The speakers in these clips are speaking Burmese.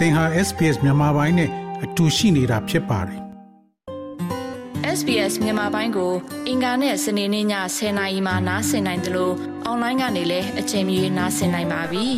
သင်ဟာ SPS မြန်မာပိုင်းနဲ့အတူရှိနေတာဖြစ်ပါတယ် SBS မြန်မာပိုင်းကို အင်ကာနဲ့စနေနေ့ည10:00နာရီမှနားဆင်နိုင်တယ်လို့အွန်လိုင်းကနေလည်းအချိန်မီနားဆင်နိုင်ပါပြီ။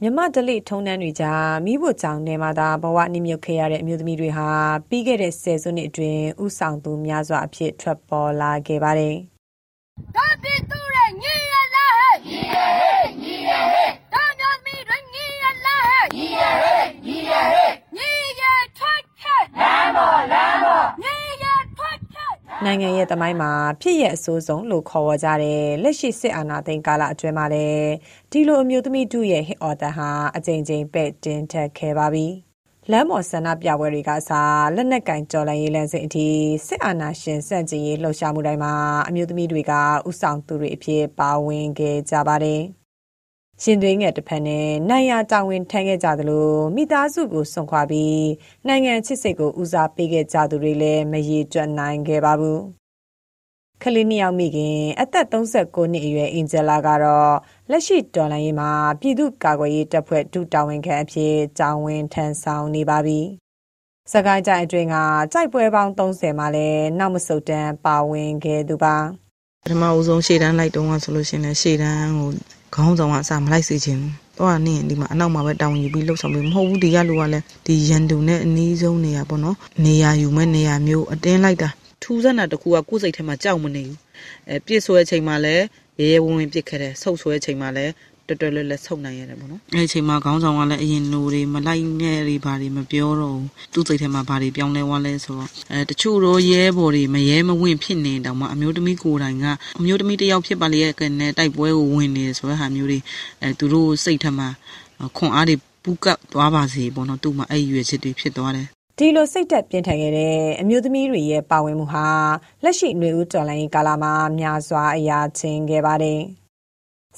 မြမဒလိထုံနှန်းတွေကြားမိဖို့ကြောင့်နေမှာသာဘဝနှိမြုပ်ခဲ့ရတဲ့အမျိုးသမီးတွေဟာပြီးခဲ့တဲ့ဆယ်စုနှစ်အတွင်းဥဆောင်သူများစွာအဖြစ်ထွက်ပေါ်လာခဲ့ပါတယ်။ဒါပြည်သူရဲ့ညီရလားဟဲ့ညီရဟဲ့ညီရဟဲ့ဒါမျိုးသမီးတွေညီရလားဟဲ့ညီရဟဲ့ညီရဟဲ့ညီရထွက်ခဲ့လမ်းပေါ်လမ်းပေါ်ညီရထွက်ခဲ့ နိုင်ငံရဲ့တမိုင်းမှာ ဖြစ်ရအဆိုးဆုံးလို့ ခေါ်ဝေါ်ကြတဲ့ လက်ရှိ စစ်အာဏာသိမ်းကာလအတွင်းမှာလည်း ဒီလို အမျိုးသမီးတို့ရဲ့ ဟစ်အော်တန်ဟာ အကြိမ်ကြိမ် ပဲ့တင်ထက်ခဲ့ပါပြီ။လမ်းပေါ်ဆန္ဒပြပွဲတွေကအစားလက်နက်ကင်ကြော်လန့်ရေးလမ်းစဉ်အထိ စစ်အာဏာရှင်စန့်ကျင်ရေး လှုပ်ရှားမှုတိုင်းမှာ အမျိုးသမီးတွေကဥဆောင်သူတွေအဖြစ် ပါဝင်ခဲ့ကြပါတယ်။ ရှင်သွေးငယ်တစ်ဖက်နဲ့နိုင်ရတာဝန်ထမ်းခဲ့ကြသလိုမိသားစုကိုစွန့်ခွာပြီး နိုင်ငံချစ်စိတ်ကိုဦးစားပေးခဲ့ကြသူတွေလည်းမရေတွက်နိုင်ခဲ့ပါဘူး။ကလေးနှစ်ယောက်မိခင်အသက်39နှစ်အရွယ်အင်ဂျလာကတော့လက်ရှိတော်လှန်ရေးမှာပြည်သူ့ကာကွယ်ရေးတပ်ဖွဲ့ဒုတာဝန်ခံအဖြစ်တာဝန်ထမ်းဆောင်နေပါပြီ။စကိုင်းကြိုင်အတွင်းကကြိုက်ပွဲပေါင်း30မှာလည်းနောက်မဆုတ်တမ်းပါဝင်ခဲ့သူပါ။ပထမဦးဆုံးရှေ့တန်းလိုက်တုန်းကဆိုလို့ရှိရင်ရှေ့တန်းကို ခေါင်းဆောင်ကအစားမလိုက်စေချင်ဘူး။တော့နင်းဒီမှာအနောက်မှာပဲတောင်းယူပြီးလှုပ်ဆောင်ပြီးမဟုတ်ဘူးဒီကလူကလည်းဒီရန်သူနဲ့အနီးဆုံးနေရာပေါ့နော်။နေရာယူမဲ့နေရာမျိုးအတင်းလိုက်တာ။ထူးဆန်းတာတခုကကိုယ်စိတ်ထဲမှာကြောက်မနေဘူးအဲပြစ်ဆွဲချိန်မှာလည်းရဲရဲဝံ့ဝံ့ပြစ်ခဲ့တယ်ဆုပ်ဆွဲချိန်မှာလည်း တော်တော်လေးလက်ဆုပ်နိုင်ရတယ်ပေါ့နော်အဲဒီချိန်မှာခေါင်းဆောင်ကလည်းအရင်နိုတွေမလိုက်နဲ့တွေဘာတွေမပြောတော့ဘူးသူ့စိတ်ထဲမှာဘာတွေပြောင်းလဲသွားလဲဆိုတော့အဲတချို့တော့ရဲဘော်တွေမရဲမဝင့်ဖြစ်နေတောင်မှအမျိုးသမီးကိုယ်တိုင်ကအမျိုးသမီးတယောက်ဖြစ်ပါလေရဲ့ကနေတိုက်ပွဲကိုဝင်နေဆိုတဲ့ဟာမျိုးတွေအဲသူတို့စိတ်ထဲမှာခွန်အားတွေပူကပ်သွားပါစေပေါ့နော်သူ့မှာအဲ့ရွယ်ချက်တွေဖြစ်သွားတယ်ဒီလိုစိတ်သက်ပြင်းထန်ခဲ့တဲ့အမျိုးသမီးတွေရဲ့ပါဝင်မှုဟာလက်ရှိຫນွေဦးတော်လိုင်းကာလမှာများစွာအရာချင်းခဲ့ပါတယ်။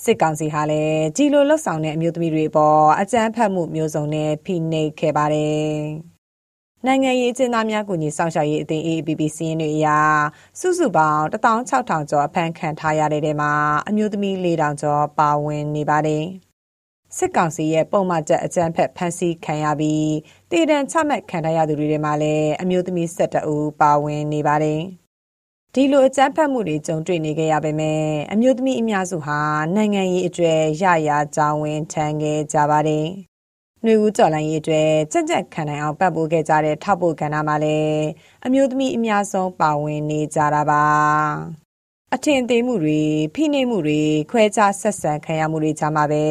စစ်ကောင်စီဟာလည်းဒီလိုလှုပ်ဆောင်တဲ့အမျိုးသမီးတွေအပေါ်အကြမ်းဖက်မှုမျိုးစုံနဲ့ဖိနှိပ်ခဲ့ပါတယ်။နိုင်ငံရေးအကျဉ်းသားများကူညီဆောင်ရှားရေးအသင်း AAPP စီးရင်တွေအရစုစုပေါင်း16000ကျော်အဖမ်းခံထားရတဲ့ထဲမှာအမျိုးသမီး4000ကျော်ပါဝင်နေပါတယ်။စစ်ကောင်စီရဲ့ပုံမှန်ချက်အကြမ်းဖက်ဖမ်းဆီးခံရပြီးတည်တံ့ချမှတ်ခံထားရသူတွေထဲမှာလည်းအမျိုးသမီး၁၁ဦးပါဝင်နေပါတယ်။ ဒီလိုအကြမ်းဖက်မှုတွေကြုံတွေ့နေကြရပေမဲ့အမျိုးသမီးအများစုဟာနိုင်ငံရေးအကျွဲရရကြောင်းဝင်ထမ်းခဲ့ကြပါတယ်။နှွေဦးကျော်လိုင်းရေးအတွက်ကြက်ကြက်ခံနိုင်အောင်ပတ်ပိုးခဲ့ကြတဲ့ထောက်ပို့ကဏ္ဍမှာလည်းအမျိုးသမီးအများဆုံးပါဝင်နေကြတာပါအထင်သေးမှုတွေဖိနှိပ်မှုတွေခွဲခြားဆက်ဆံခံရမှုတွေကြားမှာပဲ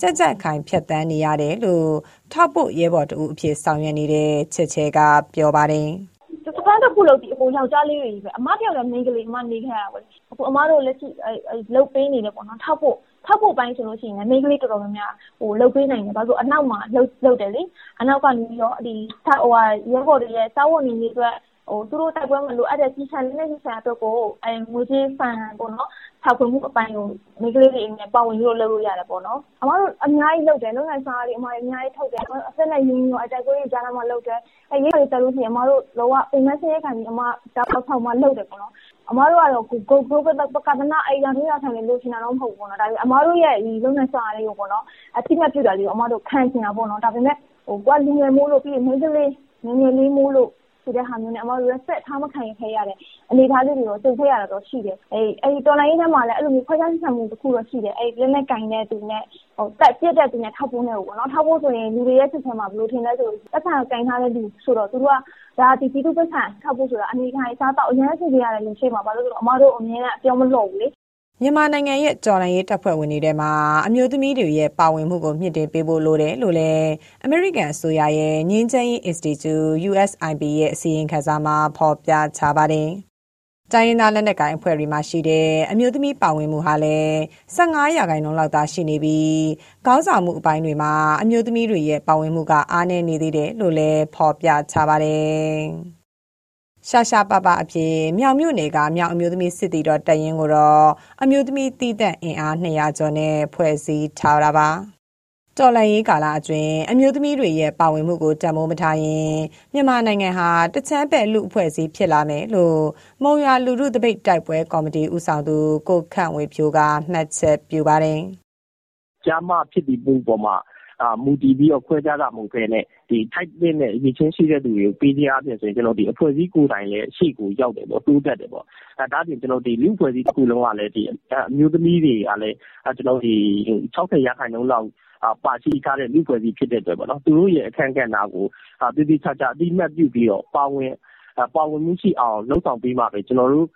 ကြက်ကြက်ခိုင်ဖြတ်တန်းနေရတယ်လို့ထောက်ဖို့ရဲဘော်တူအဖြစ်ဆောင်ရွက်နေတဲ့ချက်ချဲကပြောပါတယ် စပန်းတစ်ခုလုံးဒီအပေါ်ယောက်ျားလေးတွေပဲအမတယောက်လည်းမိန်းကလေးအမနေခဲ့ရပါဘူးအခုအမတို့လက်ရှိလှုပ်ပေးနေတယ်ပေါ့နော်ထောက်ဖို့ထောက်ဖို့ပိုင်းဆိုလို့ရှိရင်လည်းမိန်းကလေးတော်တော်များများဟိုလှုပ်ပေးနိုင်တယ်ဘာလို့အနောက်မှာလှုပ်လှုပ်တယ်လေအနောက်ကနေပြီးတော့ဒီဟိုဟာရဲဘော်တွေရဲ့စာဝတ်နေနေအတွက် ဟိုသူတို့တိုက်ပွဲမှာလိုအပ်တဲ့ကြီးချမ်းလက်ရှိချမ်းအတွက်ကိုအဲငွေကြေးဖန်ပေါ့နော်ထောက်ခွင့်မှုအပိုင်းကိုမိကလေးတွေနဲ့ပါဝင်ပြီးတော့လုပ်လို့ရတယ်ပေါ့နော်အမတို့အများကြီးလုပ်တယ်လုပ်နိုင်စားတွေအမအများကြီးထုတ်တယ်အသက်နဲ့ရင်းရောအတိုက်ပွဲတွေကြားမှာလုပ်တယ်အဲရေးတွေတက်လို့ရှိရင်အမတို့လောကအိမ်မဆင်းရဲခံပြီးအမတောက်ဆောင်မှလုပ်တယ်ပေါ့နော်အမတို့ကတော့ကိုကိုကိုပကဒနာအိမ်ရင်းရဆိုင်လို့ရှင်တာတော့မဟုတ်ဘူးပေါ့နော်ဒါပေမဲ့အမတို့ရဲ့ဒီလုပ်နိုင်စားလေးကိုပေါ့နော်အတိမတ်ပြတာလေးကိုအမတို့ခံချင်တာပေါ့နော်ဒါပေမဲ့ဟိုကွာလူငယ်မိုးလို့ပြီးမိန်းကလေးငယ်ငယ်လေးမိုးလို့ ဆိုတဲ့ဟာမျိုးနဲ့အမတို့ respect ထားမခံခဲ့ရတဲ့အနေအထားလေးတွေတော့ကြုံခဲ့ရတာတော့ရှိတယ်။အဲဒီအဲဒီတော်လိုင်းရေးထဲမှာလည်းအဲ့လိုမျိုးခွဲခြားဆက်ဆံမှုတစ်ခုတော့ရှိတယ်။အဲဒီလက်နဲ့ကင်တဲ့သူနဲ့ဟိုတက်ပြက်တဲ့သူနဲ့ထောက်ပိုးနေပေါ့နော်။ထောက်ပိုးဆိုရင်လူတွေရဲ့စစ်ထဲမှာဘယ်လိုထင်လဲဆိုပတ်စံကင်ထားတဲ့လူဆိုတော့သူတို့ကဒါဒီပြည်သူပတ်စံထောက်ပိုးဆိုတာအနေခံအစားတော့အရင်စစ်ပြရတယ်လို့ရှိမှာဘာလို့လဲဆိုတော့အမတို့အမြင်နဲ့အပြောမလို့ဘူးလေ မြန်မာနိုင်ငံရဲ့ တော်လှန်ရေးတပ်ဖွဲ့ဝင်တွေထဲမှာ အမျိုးသမီးတွေရဲ့ ပါဝင်မှုကို မြင့်တင်ပေးဖို့ လိုတယ်လို့လည်း အမေရိကန်အစိုးရရဲ့ ငြိမ်းချမ်းရေး Institute USIP ရဲ့ အစီရင်ခံစာမှာ ဖော်ပြထားပါတယ်။တိုင်းရင်းသား လက်နက်ကိုင်အဖွဲ့တွေမှာရှိတဲ့ အမျိုးသမီးပါဝင်မှုဟာလည်း15ရာခိုင်နှုန်းလောက်သာ ရှိနေပြီး ခေါင်းဆောင်မှုအပိုင်းတွေမှာ အမျိုးသမီးတွေရဲ့ ပါဝင်မှုက အားနည်းနေသေးတယ်လို့လည်း ဖော်ပြထားပါတယ်။ ရှာရှာပပအဖြစ်မြောင်မြို့နယ်ကမြောင်အမျိုးသမီးစစ်တီတော်တရင်ကိုတော့အမျိုးသမီးတီးသက်အင်အား200ကျော်နဲ့ဖွဲ့စည်းထားတာပါတော်လှန်ရေးကာလအတွင်းအမျိုးသမီးတွေရဲ့ပါဝင်မှုကိုတန်ဖိုးမထားရင်မြန်မာနိုင်ငံဟာတချမ်းပဲ့လူအဖွဲ့အစည်းဖြစ်လာမယ်လို့မုံရွာလူထုတပိတ်တိုက်ပွဲကော်မတီဦးဆောင်သူကိုခန့်ဝေဖြိုးကမှတ်ချက်ပြုပါတယ်။ကြားမဖြစ်ပြီးပုံပေါ်မှာ မူတည်ပြီးတော့ခွဲခြားတာမဟုတ်ဘဲနဲ့ထိုက်သင့်တဲ့အရည်အချင်းရှိတဲ့သူတွေကိုပေးခြင်းအားဖြင့်ဆိုရင်အဖွဲ့အစည်းကိုယ်တိုင်လည်းရှေ့ကိုရောက်တယ်ပေါ့။တိုးတက်တယ်ပေါ့။ဒါ့အပြင်လူ့အဖွဲ့အစည်းတခုလုံးကလည်းအမျိုးသမီးတွေကလည်း၆၀ရာခိုင်နှုန်းလောက်ပါရှိထားတဲ့လူ့အဖွဲ့အစည်းဖြစ်တဲ့အတွက်သူတို့ရဲ့အခန်းကဏ္ဍကိုသေသေချာချာအသိအမှတ်ပြုပြီးတော့ပါဝင် ပါဝင်မှုရှိအောင်လုပ်ဆောင်ပေးမှပဲကျနော်တို့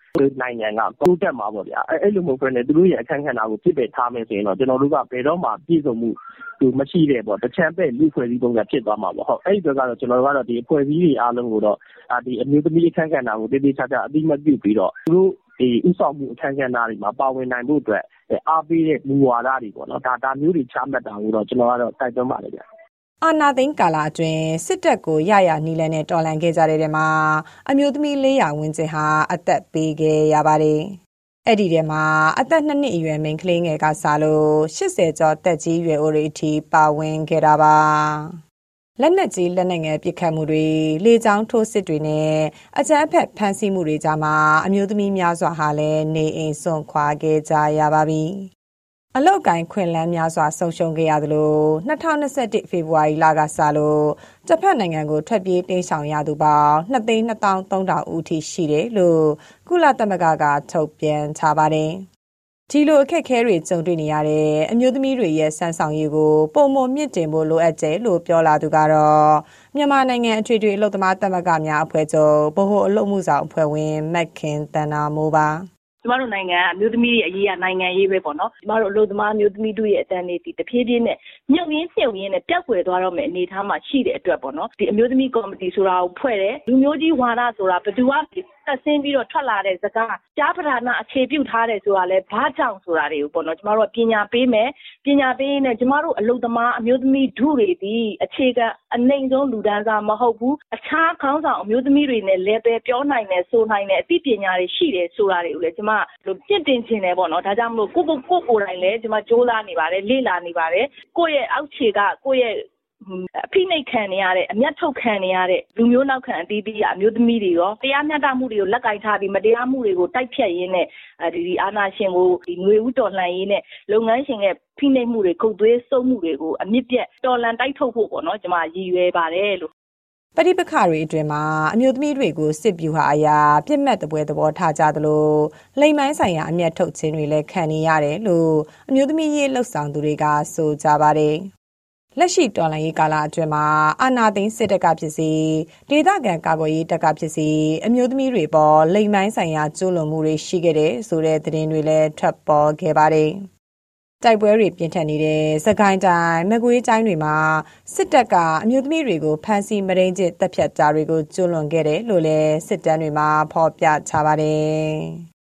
နိုင်ငံကတိုးတက်မှာပေါ့ဗျာ။အဲလိုမဟုတ်ဘဲနဲ့သူတို့ရဲ့အခန်းကဏ္ဍကိုပစ်ပယ်ထားမယ်ဆိုရင်တော့ကျနော်တို့ကဘယ်တော့မှပြည့်စုံမှုမရှိတဲ့တချမ်းပဲ့လူ့အဖွဲ့အစည်းပုံစံဖြစ်သွားမှာပေါ့။အဲဒီအတွက်ကတော့ကျနော်တို့ကတော့အဖွဲ့အစည်းတွေအားလုံးကိုတော့အမျိုးသမီးအခန်းကဏ္ဍကိုသေသေချာချာအသိအမှတ်ပြုပြီးတော့သူတို့ဦးဆောင်မှုအခန်းကဏ္ဍတွေမှာပါဝင်နိုင်ဖို့အတွက်အားပေးတဲ့မူဝါဒတွေပေါ့နော်ဒါမျိုးတွေချမှတ်တာကိုတော့ကျနော်ကတော့တိုက်တွန်းပါတယ်ဗျ။ အာဏာသိမ်းကာလအတွင်း စစ်တပ်ကို ရရာနည်းလမ်းနဲ့ တော်လှန်ခဲ့ကြတဲ့ထဲမှာ အမျိုးသမီး400ဝန်းကျင်ဟာ အသက်ပေးခဲ့ရပါတယ်။အဲ့ဒီထဲမှာ အသက်2နှစ်အရွယ် မိန်းကလေးငယ်ကစားလို့80ကျော်တက်ကြီးရွယ်အိုတွေအထိ ပါဝင်ခဲ့တာပါ။လက်နက်ကြီး လက်နက်ငယ် ပစ်ခတ်မှုတွေ လေကြောင်းထိုးစစ်တွေနဲ့ အကြမ်းဖက် ဖမ်းဆီးမှုတွေကြားမှာ အမျိုးသမီးများစွာဟာလည်း နေအိမ်စွန့်ခွာခဲ့ကြရပါပြီ။ အလောက်ကိုင်းခွင်လန်းများစွာ ဆုံရှုံခဲ့ရသလို2021ဖေဖော်ဝါရီလကစလို့တစ်ဖက်နိုင်ငံကို ထွက်ပြေးတိမ်းရှောင်ရသူပေါင်း2,230,000ဦးထိ ရှိတယ်လို့ ကုလသမဂ္ဂက ထုတ်ပြန်ထားပါတယ်။ဒီလို အခက်အခဲတွေ ကြုံတွေ့နေရတဲ့ အမျိုးသမီးတွေရဲ့စမ်းဆောင်ရည်ကိုပုံမမြင့်တင်ဖို့ လိုအပ်တယ်လို့ ပြောလာသူကတော့ မြန်မာနိုင်ငံ အထွေထွေအလုပ်သမားသမဂ္ဂများအဖွဲ့ချုပ် ဗဟိုအလုပ်မှုဆောင်အဖွဲ့ဝင်မက်ခင်တန်နာမိုးပါ ကျမတို့နိုင်ငံကအမျိုးသမီးတွေအရေးကနိုင်ငံရေးပဲပေါ့နော်ကျမတို့အလုပ်သမားအမျိုးသမီးတို့ရဲ့အတန်းတွေဒီတဖြည်းဖြည်းနဲ့မြုပ်ရင်းမြုပ်ရင်းနဲ့ပျောက်ကွယ်သွားတော့မယ့်အနေအထားမှာရှိတဲ့အတွက်ပေါ့နော်ဒီအမျိုးသမီးကော်မတီဆိုတာကိုဖွဲ့တယ်လူမျိုးကြီးဝါဒဆိုတာဘယ်သူက တက်ဆင်းပြီးတော့ထွက်လာတဲ့စကားကြားပဓာနာအခြေပြုထားတယ်ဆိုတာလဲဘာကြောင့်ဆိုတာတွေကိုပေါ့နော်ကျမတို့ကပညာပေးမယ်ပညာပေးနေကျမတို့အလုပ်သမားအမျိုးသမီးဒုတွေဒီအခြေခံအနိုင်ဆုံးလူဒန်းစားမဟုတ်ဘူးအခြားခေါင်းဆောင်အမျိုးသမီးတွေနဲ့လည်းပဲပြောနိုင်တယ်ဆိုနိုင်တယ်အသိပညာတွေရှိတယ်ဆိုတာတွေကိုလည်းကျမတို့ပြင့်တင်ခြင်းတယ်ပေါ့နော်ဒါကြောင့်မလို့ကိုကိုကိုကိုတိုင်းလည်းကျမစ조사နေပါတယ်လေ့လာနေပါတယ်ကိုယ့်ရဲ့အောက်ခြေကကိုယ့်ရဲ့ အဖိနှိပ်ခံနေရတဲ့အမျက်ထုတ်ခံနေရတဲ့လူမျိုးနောက်ခံအသီးသီးကအမျိုးသမီးတွေရောတရားမျှတမှုတွေကိုလက်ကင်ထားပြီးမတရားမှုတွေကိုတိုက်ဖြတ်ရင်းနဲ့ဒီဒီအာဏာရှင်ကိုဒီຫນွေဥတော်လှန်ရေးနဲ့လုပ်ငန်းရှင်ရဲ့ဖိနှိပ်မှုတွေခုတ်သွေးစုပ်မှုတွေကိုအမြင့်ပြတ်တော်လှန်တိုက်ထုတ်ဖို့ပေါ့နော်ကျွန်မရည်ရွယ်ပါတယ်လို့ပဋိပက္ခတွေအတွင်မှာအမျိုးသမီးတွေကိုစစ်ဗျူဟာအရာပြစ်မှတ်တပွဲသဘောထားကြသလိုလိမ်မိုင်းဆိုင်ရာအမျက်ထုတ်ခြင်းတွေလည်းခံနေရတယ်လို့အမျိုးသမီးရေးလှုပ်ဆောင်သူတွေကဆိုကြပါတယ်။ လက်ရှိတော်လှန်ရေးကာလအတွင်းမှာအာဏာသိမ်းစစ်တပ်ကဖြစ်စီဒေသခံကာကွယ်ရေးတပ်ကဖြစ်စီအမျိုးသမီးတွေပေါ်လိမ်မိုင်းဆိုင်ရာကျူးလွန်မှုတွေရှိခဲ့တဲ့ဆိုတဲ့သတင်းတွေလည်းထွက်ပေါ်ခဲ့ပါတယ်။တိုက်ပွဲတွေပြင်းထန်နေတဲ့စကိုင်းတိုင်းမကွေးတိုင်းတွေမှာစစ်တပ်ကအမျိုးသမီးတွေကိုဖမ်းဆီးမရင်းကျစ်တပ်ဖြတ်တာတွေကိုကျူးလွန်ခဲ့တယ်လို့လည်းစစ်တမ်းတွေမှာဖော်ပြထားပါတယ်။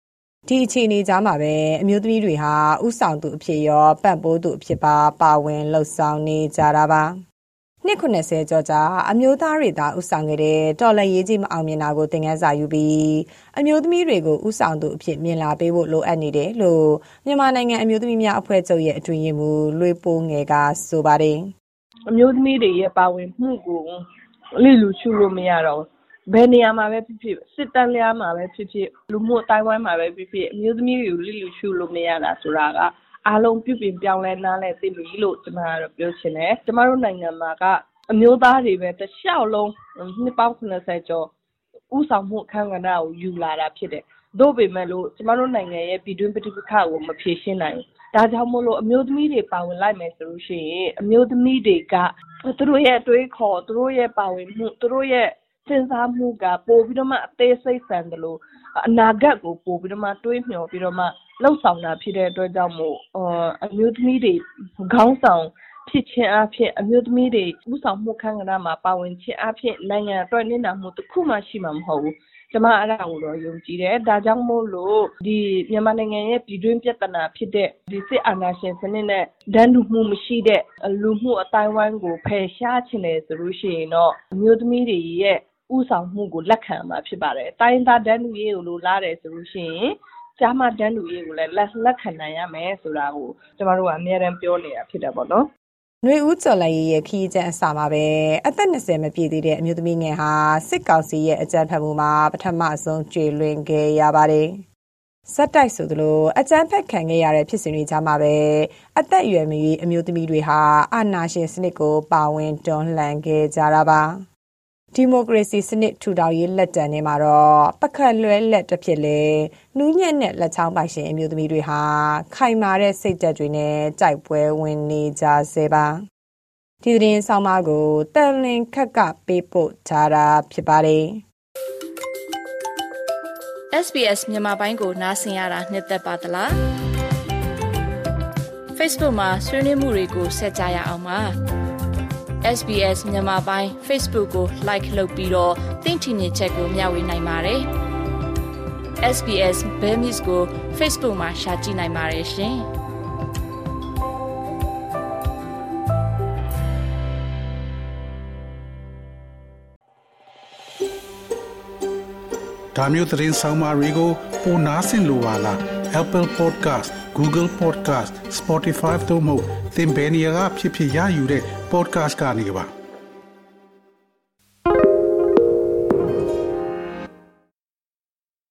ဒီအခြေအနေကြားမှာပဲအမျိုးသမီးတွေဟာဥဆောင်သူအဖြစ်ရောပံ့ပိုးသူအဖြစ်ပါပါဝင်လှုပ်ဆောင်နေကြတာပါနှစ်90ကျော်ကြာအမျိုးသားတွေသာဥဆောင်ခဲ့တဲ့တော်လန်ရေးကြီးမအောင်မြင်တာကိုသင်ခန်းစာယူပြီးအမျိုးသမီးတွေကိုဥဆောင်သူအဖြစ်မြင်လာပေးဖို့လိုအပ်နေတယ်လို့မြန်မာနိုင်ငံအမျိုးသမီးများအဖွဲ့ချုပ်ရဲ့အတွင်ရေးမှူးလွေပိုးငယ်ကဆိုပါတယ်အမျိုးသမီးတွေရဲ့ပါဝင်မှုကိုလိလူရှုလို့မရတော့ ဘယ်နေရာမှာပဲဖြစ်ဖြစ်စစ်တမ်းလျားမှာပဲဖြစ်ဖြစ်လူမှုအတိုင်းဝိုင်းမှာပဲဖြစ်ဖြစ်အမျိုးသမီးတွေကိုလစ်လျူရှုလို့မရတာဆိုတာကအားလုံးပြုပြင်ပြောင်းလဲနားလည်သင့်ပြီလို့ကျမကတော့ပြောချင်တယ်။ကျမတို့နိုင်ငံမှာကအမျိုးသားတွေပဲတစ်လျှောက်လုံးနှစ်ပေါင်း70ကျော်ဦးဆောင်မှုအခန်းကဏ္ဍကိုယူလာတာဖြစ်တယ်။သို့ပေမဲ့လို့ကျမတို့နိုင်ငံရဲ့ပြည်တွင်းပဋိပက္ခကိုမဖြေရှင်းနိုင်ဘူး။ဒါကြောင့်မို့လို့အမျိုးသမီးတွေပါဝင်လိုက်မယ်ဆိုလို့ရှိရင်အမျိုးသမီးတွေကသူတို့ရဲ့အတွေးခေါ်သူတို့ရဲ့ပါဝင်မှုသူတို့ရဲ့ စဉ်းစားမှုကပိုပြီးတော့မှအသေးစိတ်ဆန်သလိုအနာဂတ်ကိုပိုပြီးတော့မှတွေးမျှော်ပြီးတော့မှလုပ်ဆောင်တာဖြစ်တဲ့အတွက်ကြောင့်မို့အမျိုးသမီးတွေခေါင်းဆောင်ဖြစ်ခြင်းအဖြစ်အမျိုးသမီးတွေဥဆောင်မှုခန်းကဏ္ဍမှာပါဝင်ခြင်းအဖြစ်နိုင်ငံအတွက်နစ်နာမှုတစ်ခုမှရှိမှာမဟုတ်ဘူးကျမအဲ့ဒါကိုတော့ယုံကြည်တယ်ဒါကြောင့်မို့လို့ဒီမြန်မာနိုင်ငံရဲ့ပြည်တွင်းပြဿနာဖြစ်တဲ့ဒီစစ်အာဏာရှင်စနစ်နဲ့ဒန်းတူမှုမရှိတဲ့လူမှုအတိုင်းဝိုင်းကိုဖယ်ရှားခြင်းလေဆိုလို့ရှိရင်တော့အမျိုးသမီးတွေရဲ့ ဦးဆောင်မှုကိုလက်ခံမှာဖြစ်ပါတယ်။တိုင်းရင်းသားတန်းတူရေးကိုလိုလားတယ်ဆိုလို့ရှိရင်ကျားမတန်းတူရေးကိုလည်းလက်လက်ခံနိုင်ရမယ်ဆိုတာကိုကျမတို့ကအများရန်ပြောနေတာဖြစ်တယ်ပေါ့နော်နှွေဦးကျော်လိုက်ရဲ့ခီးကျန်းအစာမှာပဲအသက်20မပြည့်သေးတဲ့အမျိုးသမီးငယ်ဟာစစ်ကောင်စီရဲ့အကြမ်းဖက်မှုမှာပထမဆုံးကျွေလွင်ခဲ့ရပါတယ်။စက်တိုက်ဆိုသလိုအကြမ်းဖက်ခံခဲ့ရတဲ့ဖြစ်စဉ်တွေကြားမှာပဲအသက်အရွယ်မီအမျိုးသမီးတွေဟာအာဏာရှင်စနစ်ကိုပါဝင်တွန်းလှန်ခဲ့ကြတာပါ။ ဒီမိုကရေစီစနစ်ထူထောင်ရေးလက်တံထဲမှာတော့ပကတ်လွဲလက်တစ်ဖြစ်လေနူးညံ့တဲ့လက်ချောင်းပိုင်ရှင်အမျိုးသမီးတွေဟာခိုင်မာတဲ့စိတ်ဓာတ်တွေနဲ့ကြိုက်ပွဲဝင်နေကြစေပါဒီသတင်းဆောင်မကိုတန်လင်ခက်ကပေးပို့ထားတာဖြစ်ပါတယ် SBS မြန်မာပိုင်းကိုနားဆင်ရတာနှစ်သက်ပါတလား Facebook မှာဆွေးနွေးမှုတွေကိုဆက်ကြရအောင်ပါ SBS မြန်မာပိုင်း Facebook ကို Like လုပ်ပြီးတော့သင်ချင်တဲ့ချက်ကိုမျှဝေနိုင်ပါတယ်။ SBS Bemis ကို Facebook မှာ Share ကြည့်နိုင်ပါတယ်ရှင်။ဒါမျိုးသတင်းဆောင်မတွေကိုပိုနားဆင်လိုပါလား Apple Podcast Google Podcast Spotify တို့မှာသင်ပင်ရာဖြစ်ဖြစ်ရယူတဲ့ podcast ကနေပါ